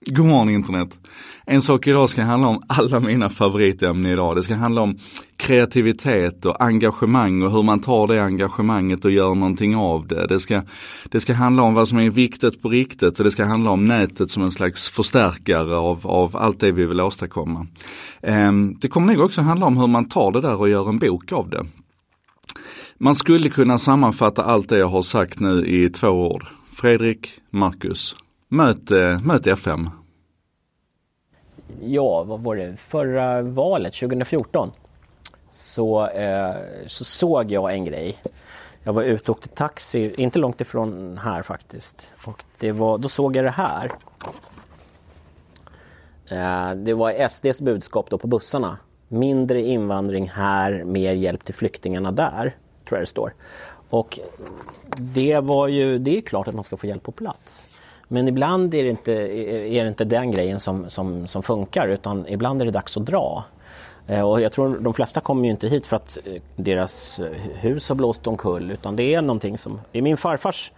God morgon internet. En sak idag ska handla om alla mina favoritämnen idag. Det ska handla om kreativitet och engagemang och hur man tar det engagemanget och gör någonting av det. Det ska, det ska handla om vad som är viktigt på riktigt och det ska handla om nätet som en slags förstärkare av, av allt det vi vill åstadkomma. Ehm, det kommer nog också handla om hur man tar det där och gör en bok av det. Man skulle kunna sammanfatta allt det jag har sagt nu i två ord. Fredrik, Marcus, möt, eh, möt FM. Ja, vad var det? Förra valet 2014 så, eh, så såg jag en grej. Jag var ute och åkte taxi, inte långt ifrån här faktiskt. Och det var, då såg jag det här. Eh, det var SDs budskap då på bussarna. Mindre invandring här, mer hjälp till flyktingarna där. Tror jag det står. Och det var ju, det är klart att man ska få hjälp på plats. Men ibland är det inte, är det inte den grejen som, som, som funkar utan ibland är det dags att dra. Eh, och jag tror de flesta kommer ju inte hit för att eh, deras eh, hus har blåst omkull utan det är någonting som, i min farfars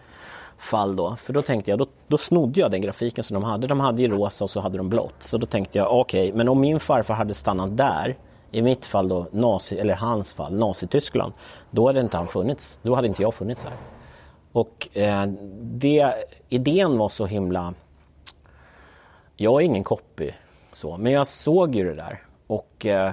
fall då, för då tänkte jag, då, då snodde jag den grafiken som de hade. De hade ju rosa och så hade de blått. Så då tänkte jag, okej, okay, men om min farfar hade stannat där, i mitt fall då, nazi, eller hans fall, Nazityskland, då hade inte han funnits. Då hade inte jag funnits här. Och eh, det, idén var så himla... Jag är ingen copy, så, men jag såg ju det där. Och eh,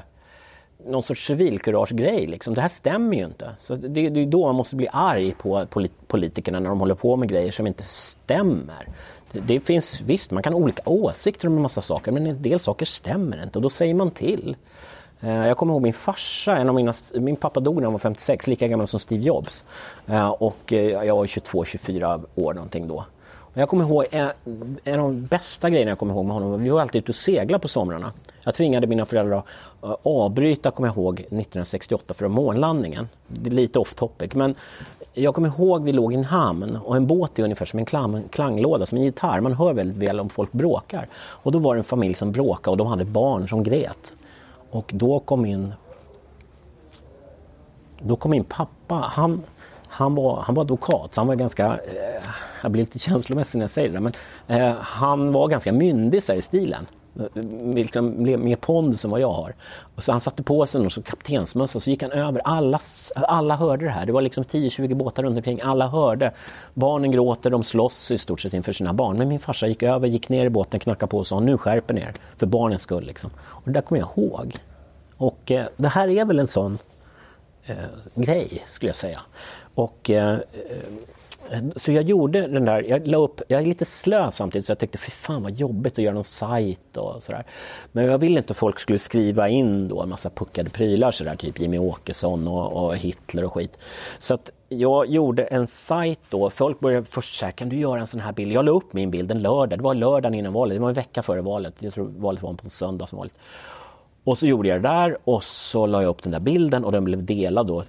någon sorts civilkurage-grej. Liksom. Det här stämmer ju inte. Så det, det är då man måste bli arg på politikerna när de håller på med grejer som inte stämmer. Det, det finns visst, man kan ha olika åsikter om en massa saker men en del saker stämmer inte och då säger man till. Eh, jag kommer ihåg min farsa, en av mina, min pappa dog när han var 56, lika gammal som Steve Jobs. Eh, och eh, jag var 22-24 år någonting då. Och jag kommer ihåg en, en av de bästa grejerna jag kommer ihåg med honom, vi var alltid ute och segla på somrarna. Jag tvingade mina föräldrar att avbryta, kommer jag ihåg, 1968 för månlandningen. Det är lite off topic, men jag kommer ihåg vi låg i en hamn och en båt är ungefär som en klang, klanglåda, som en gitarr. Man hör väldigt väl om folk bråkar. Och då var det en familj som bråkade och de hade barn som grät. Och då kom min då kom min pappa, han, han, var, han var advokat, så han var ganska, eh, jag blir lite känslomässig när jag säger det, men eh, han var ganska myndig så här, i stilen. Eh, liksom, mer pondus än vad jag har. Och så han satte på sig någon kaptensmössa och så gick han över. Alla, alla hörde det här. Det var liksom 10-20 båtar runt omkring. Alla hörde. Barnen gråter, de slåss i stort sett inför sina barn. Men min farsa gick över, gick ner i båten, knackade på och sa nu skärper ni er. För barnens skull. Liksom. Och det där kommer jag ihåg. Och eh, det här är väl en sån eh, grej skulle jag säga. Och eh, så jag gjorde den där, jag la upp, jag är lite slö samtidigt så jag tyckte fy fan vad jobbigt att göra någon sajt och sådär. Men jag ville inte att folk skulle skriva in då en massa puckade prylar sådär, typ Jimmy Åkesson och, och, Hitler och skit. Så att jag gjorde en sajt då, folk började först säga kan du göra en sån här bild? Jag la upp min bild en lördag, det var lördagen innan valet, det var en vecka före valet, jag tror valet var på en söndag som vanligt. Och så gjorde jag det där och så la jag upp den där bilden och den blev delad då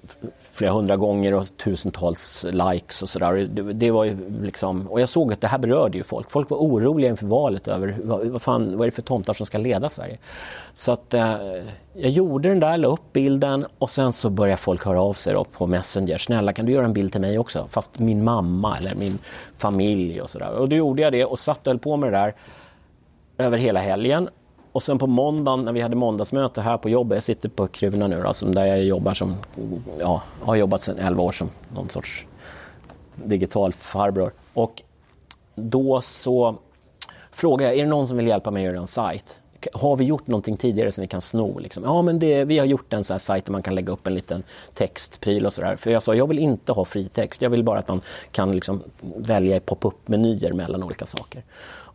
flera hundra gånger och tusentals likes och sådär. Det, det, var ju liksom, och jag såg att det här berörde ju folk. Folk var oroliga inför valet över vad, vad, fan, vad är det för tomtar som ska leda Sverige. Så att eh, jag gjorde den där, la upp bilden och sen så började folk höra av sig då på Messenger. Snälla kan du göra en bild till mig också? Fast min mamma eller min familj och sådär. Och då gjorde jag det och satt och höll på med det där över hela helgen. Och sen på måndagen när vi hade måndagsmöte här på jobbet, jag sitter på Kruna nu alltså, där jag jobbar som, ja, har jobbat sedan 11 år som någon sorts digital farbror. Och då så frågade jag, är det någon som vill hjälpa mig att göra en sajt? Har vi gjort någonting tidigare som vi kan sno? Liksom? Ja, men det, vi har gjort en sån här sajt där man kan lägga upp en liten textpryl och sådär. För jag sa, jag vill inte ha fri text. Jag vill bara att man kan liksom välja pop-up-menyer mellan olika saker.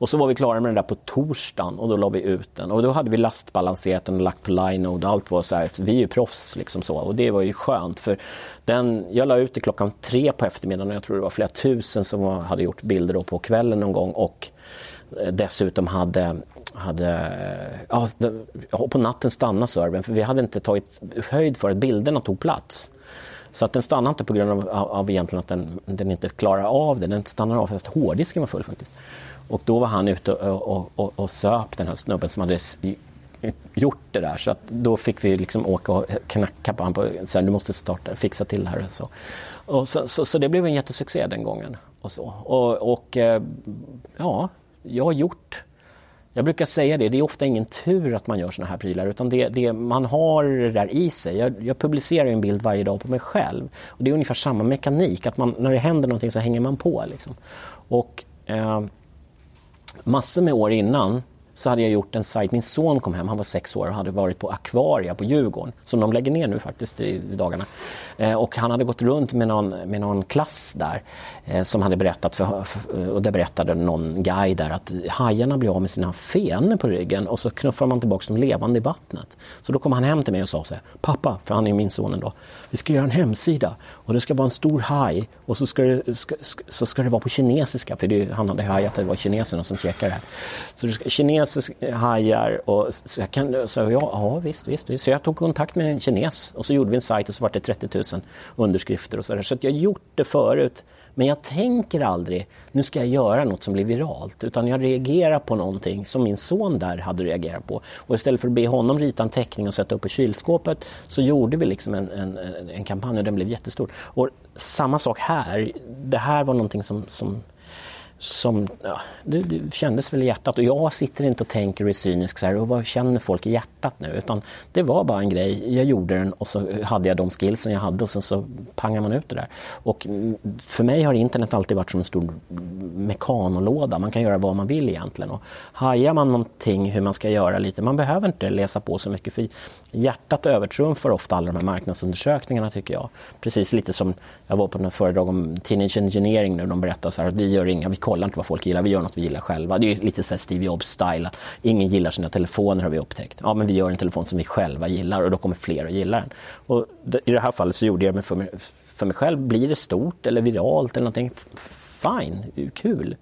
Och så var vi klara med den där på torsdagen och då la vi ut den. Och då hade vi lastbalanserat den och lagt på Linode. Allt var så här, vi är ju proffs liksom så. Och det var ju skönt för den, jag la ut det klockan tre på eftermiddagen och jag tror det var flera tusen som hade gjort bilder då på kvällen någon gång. Och dessutom hade, hade ja, på natten stannade servern för vi hade inte tagit höjd för att bilderna tog plats. Så att den stannade inte på grund av, av egentligen att den, den inte klarar av det. Den stannar av för att hårddisken var full faktiskt. Och då var han ute och, och, och, och söp den här snubben som hade gjort det där. Så att då fick vi liksom åka och knacka på honom. så här, du måste starta, fixa till det här. Och så. Och så, så, så, det blev en jättesuccé den gången. Och, så. och, och eh, ja, jag har gjort Jag brukar säga det, det är ofta ingen tur att man gör såna här prylar utan det, det man har det där i sig. Jag, jag, publicerar en bild varje dag på mig själv. Och Det är ungefär samma mekanik, att man, när det händer någonting så hänger man på. Liksom. Och eh, Massor med år innan så hade jag gjort en sajt, min son kom hem, han var sex år och hade varit på Aquaria på Djurgården, som de lägger ner nu faktiskt i, i dagarna. Eh, och han hade gått runt med någon, med någon klass där eh, som hade berättat, för, för, eh, och det berättade någon guide där att hajarna blir av med sina fenor på ryggen och så knuffar man tillbaka dem levande i vattnet. Så då kom han hem till mig och sa så här, pappa, för han är min son ändå, vi ska göra en hemsida och det ska vara en stor haj och så ska det, ska, så ska det vara på kinesiska, för det, han hade hajat att det var kineserna som käkade det här. Så det ska, kines hajar och så jag kan, så jag, ja visst, visst, visst. Så jag tog kontakt med en kines och så gjorde vi en sajt och så var det 30 000 underskrifter och så där. Så att jag har gjort det förut. Men jag tänker aldrig, nu ska jag göra något som blir viralt. Utan jag reagerar på någonting som min son där hade reagerat på. Och istället för att be honom rita en teckning och sätta upp i kylskåpet så gjorde vi liksom en, en, en kampanj och den blev jättestor. Och samma sak här. Det här var någonting som, som som, ja, det, det, kändes väl i hjärtat. Och jag sitter inte och tänker och är cynisk så här, och vad känner folk i hjärtat nu? Utan det var bara en grej, jag gjorde den och så hade jag de skillsen jag hade och sen så pangar man ut det där. Och för mig har internet alltid varit som en stor mekanolåda. Man kan göra vad man vill egentligen. Och hajar man någonting hur man ska göra lite, man behöver inte läsa på så mycket. För hjärtat övertrumfar ofta alla de här marknadsundersökningarna tycker jag. Precis lite som jag var på en föredrag om Teenage Engineering nu. De berättar så här att vi gör inga, vi kollar inte vad folk gillar, vi gör något vi gillar själva. Det är lite så Steve Jobs-style. Ingen gillar sina telefoner har vi upptäckt. Ja, men vi gör en telefon som vi själva gillar och då kommer fler att gilla den. Och I det här fallet så gjorde jag det för mig, för mig själv. Blir det stort eller viralt eller någonting? Fine, kul.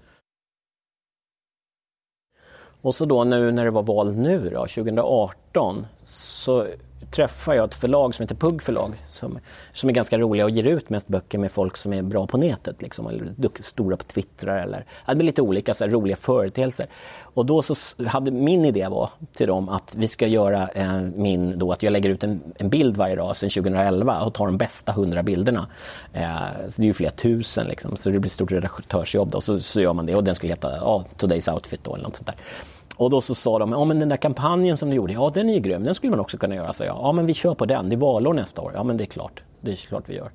Och så då nu när det var val nu då, 2018, så träffade jag ett förlag som heter Pugg förlag som, som är ganska roliga och ger ut mest böcker med folk som är bra på nätet. Liksom, eller stora på Twitter eller ja, det lite olika så här, roliga företeelser. Och då så hade min idé var till dem att vi ska göra eh, min då att jag lägger ut en, en bild varje dag sedan 2011 och tar de bästa hundra bilderna. Eh, så det är ju flera tusen liksom, så det blir ett stort redaktörsjobb då. Så, så gör man det och den skulle heta ja, Today's Outfit då eller något sånt där. Och då så sa de, ja men den där kampanjen som du gjorde, ja den är ju grym, den skulle man också kunna göra. Så jag, ja men vi kör på den, det är valår nästa år. Ja men det är klart, det är klart vi gör.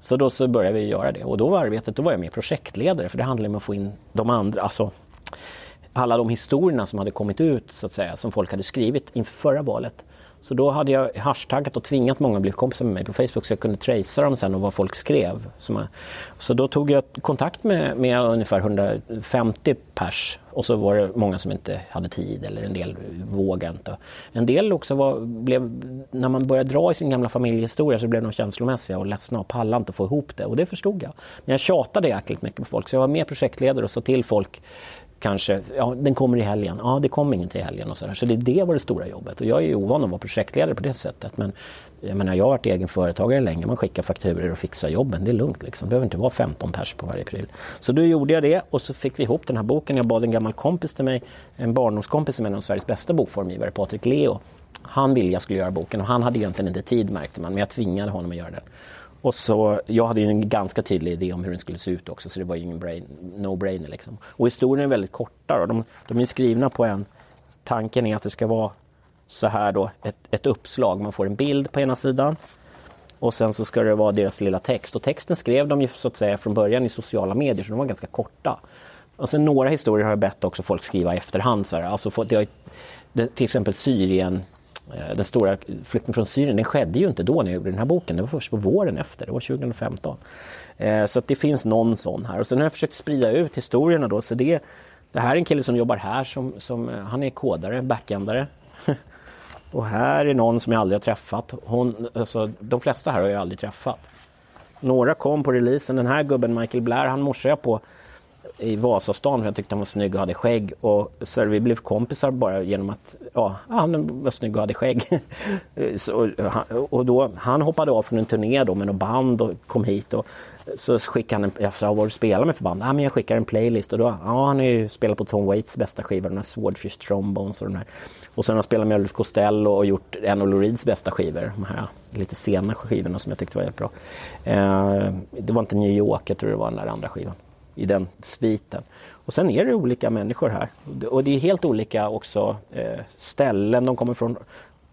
Så då så började vi göra det och då var arbetet, då var jag med projektledare för det handlade om att få in de andra, alltså alla de historierna som hade kommit ut så att säga, som folk hade skrivit inför förra valet. Så då hade jag hashtaggat och tvingat många att bli kompisar med mig på Facebook så jag kunde tracea dem sen och vad folk skrev. Så då tog jag kontakt med, med ungefär 150 pers och så var det många som inte hade tid eller en del vågade inte. En del också var, blev, när man började dra i sin gamla familjehistoria så blev de känslomässiga och ledsna och pallade inte att få ihop det och det förstod jag. Men jag tjatade jäkligt mycket på folk så jag var med projektledare och sa till folk kanske, ja den kommer i helgen, ja det kommer ingen till helgen och sådär. Så det, det var det stora jobbet och jag är ju ovan att vara projektledare på det sättet. Men jag menar jag har varit egen företagare länge, man skickar fakturer och fixar jobben, det är lugnt liksom. Det behöver inte vara 15 pers på varje pryl. Så då gjorde jag det och så fick vi ihop den här boken. Jag bad en gammal kompis till mig, en barndomskompis som är en av Sveriges bästa bokformgivare, Patrik Leo. Han ville jag skulle göra boken och han hade egentligen inte tid märkte man, men jag tvingade honom att göra den. Och så, jag hade ju en ganska tydlig idé om hur den skulle se ut också så det var ju ingen brain, no-brainer liksom. Och historien är väldigt korta Då. de, de är skrivna på en... Tanken är att det ska vara så här då, ett, ett uppslag. Man får en bild på ena sidan och sen så ska det vara deras lilla text. Och texten skrev de ju så att säga från början i sociala medier så de var ganska korta. Och sen några historier har jag bett också folk skriva i efterhand. Så här. Alltså, det har, det, till exempel Syrien Eh, den stora flykten från Syrien, den skedde ju inte då när jag gjorde den här boken. Det var först på våren efter, det var 2015. Eh, så att det finns någon sån här. Och sen har jag försökt sprida ut historierna då. Så det, det här är en kille som jobbar här som, som eh, han är kodare, backendare. Och här är någon som jag aldrig har träffat. Hon, alltså, de flesta här har jag aldrig träffat. Några kom på releasen. Den här gubben Michael Blair, han morsade jag på i Vasastan för jag tyckte han var snygg och hade skägg. Och så vi blev kompisar bara genom att ja, han var snygg och hade skägg. så, och då, han hoppade av från en turné då med något band och kom hit. Och, så skickade han en, jag sa, vad du spelar med för band? Ja, men jag skickar en playlist och då, ja han har ju spelat på Tom Waits bästa skivor, den här Swordfish Trombones och de här. Och sen har han spelat med Elvis Costello och gjort en av Lou Reeds bästa skivor, de här lite sena skivorna som jag tyckte var jättebra. Eh, det var inte New York, jag tror det var den där andra skivan i den sviten. Och sen är det olika människor här. Och det är helt olika också eh, ställen de kommer från.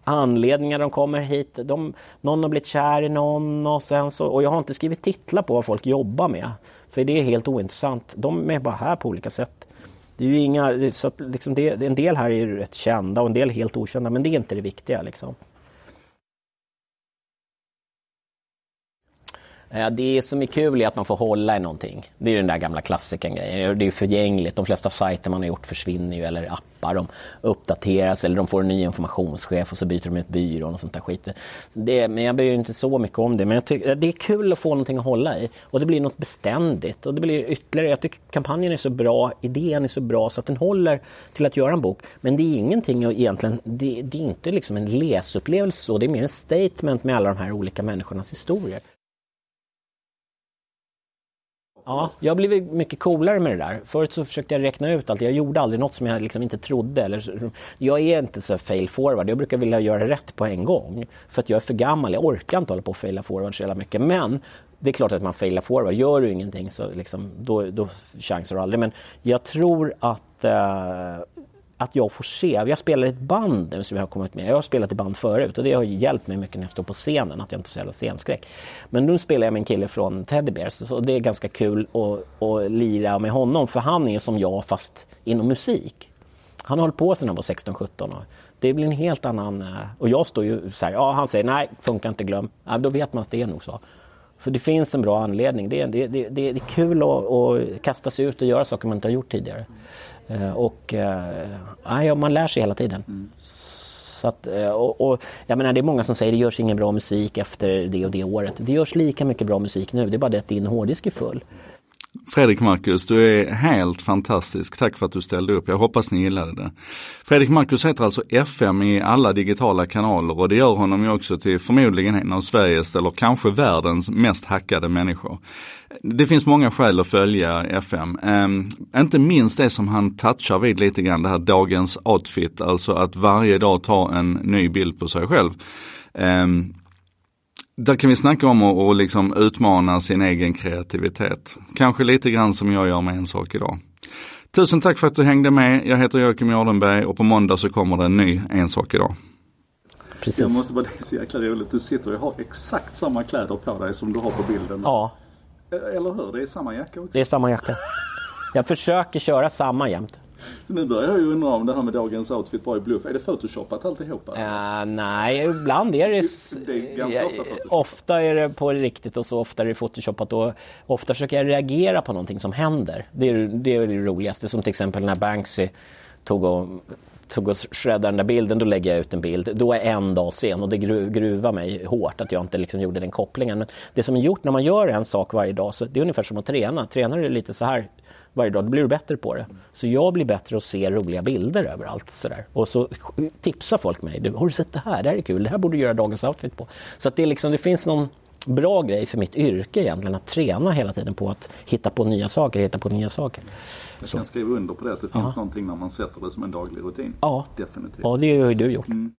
Anledningar de kommer hit. De, någon har blivit kär i någon och sen så, och jag har inte skrivit titlar på vad folk jobbar med. För det är helt ointressant. De är bara här på olika sätt. Det är ju inga, så att liksom det, en del här är ju rätt kända och en del helt okända men det är inte det viktiga liksom. Eh, det som är kul är att man får hålla i någonting. Det är den där gamla klassikern grejen. Det är förgängligt. De flesta sajter man har gjort försvinner ju eller appar. De uppdateras eller de får en ny informationschef och så byter de ut byrån och sånt där skit. Det, men jag bryr mig inte så mycket om det. Men tycker, det är kul att få någonting att hålla i. Och det blir något beständigt. Och det blir ytterligare. Jag tycker kampanjen är så bra, idén är så bra så att den håller till att göra en bok. Men det är ingenting egentligen, det, det är inte liksom en läsupplevelse så. Det är mer en statement med alla de här olika människornas historier. Ja, jag har blivit mycket coolare med det där. Förut så försökte jag räkna ut allt. Jag gjorde aldrig något som jag liksom inte trodde. Eller, jag är inte så fail forward. Jag brukar vilja göra rätt på en gång. För att jag är för gammal. Jag orkar inte hålla på och faila forward så jävla mycket. Men det är klart att man failar forward. Gör du ingenting så liksom, då, då chansar du aldrig. Men jag tror att eh, att jag får se. Jag spelar i ett band nu som jag har kommit med. Jag har spelat i band förut och det har hjälpt mig mycket när jag står på scenen, att jag inte är så jävla scenskräck. Men nu spelar jag med en kille från Teddy Bears så det är ganska kul att, att lira med honom för han är som jag fast inom musik. Han har hållit på sedan han var 16-17 det blir en helt annan... Eh, och jag står ju så här, ja han säger nej, funkar inte, glöm. Ja, då vet man att det är nog så. För det finns en bra anledning. Det är, det, det, det är kul att, att kasta sig ut och göra saker man inte har gjort tidigare. Eh, och eh, man lär sig hela tiden. Mm. Så att, eh, och, och, jag menar, det är många som säger att det görs ingen bra musik efter det och det året. Det görs lika mycket bra musik nu, det är bara det att din hårddisk är full. Fredrik Marcus, du är helt fantastisk. Tack för att du ställde upp. Jag hoppas ni gillade det. Fredrik Marcus heter alltså FM i alla digitala kanaler och det gör honom ju också till förmodligen en av Sveriges eller kanske världens mest hackade människor. Det finns många skäl att följa FM. Um, ehm, inte minst det som han touchar vid lite grann, det här dagens outfit, alltså att varje dag ta en ny bild på sig själv. Um, där kan vi snacka om att liksom utmana sin egen kreativitet. Kanske lite grann som jag gör med en sak idag. Tusen tack för att du hängde med. Jag heter Joakim Jardenberg och på måndag så kommer det en ny En sak idag. Precis. Jag måste bara, det är så jäkla roligt. Du sitter och har exakt samma kläder på dig som du har på bilden. Ja. Eller hur? Det är samma jacka också. Det är samma jacka. Jag försöker köra samma jämt. Så nu börjar jag ju undra om det här med dagens outfit bara är bluff. Är det photoshopat alltihopa? Uh, nej, ibland är det... Det är ganska ofta photoshopat. Ofta är det på riktigt och så ofta är det photoshopat. Och ofta försöker jag reagera på någonting som händer. Det är det, är det roligaste. Som till exempel när Banksy tog och tog och shreddade den där bilden, då lägger jag ut en bild. Då är en dag sen och det gruvar mig hårt att jag inte liksom gjorde den kopplingen. Men det som är gjort när man gör en sak varje dag, så det är ungefär som att träna. Tränar du lite så här varje dag, då blir du bättre på det. Så jag blir bättre att se roliga bilder överallt. Sådär. Och så tipsar folk mig. Du, har du sett det här? Det här är kul. Det här borde du göra dagens outfit på. Så att det, liksom, det finns någon bra grej för mitt yrke egentligen. Att träna hela tiden på att hitta på nya saker, hitta på nya saker. Jag kan skriva under på det, att det finns ja. någonting när man sätter det som en daglig rutin. Ja, Definitivt. Ja, det har ju du gjort. Mm.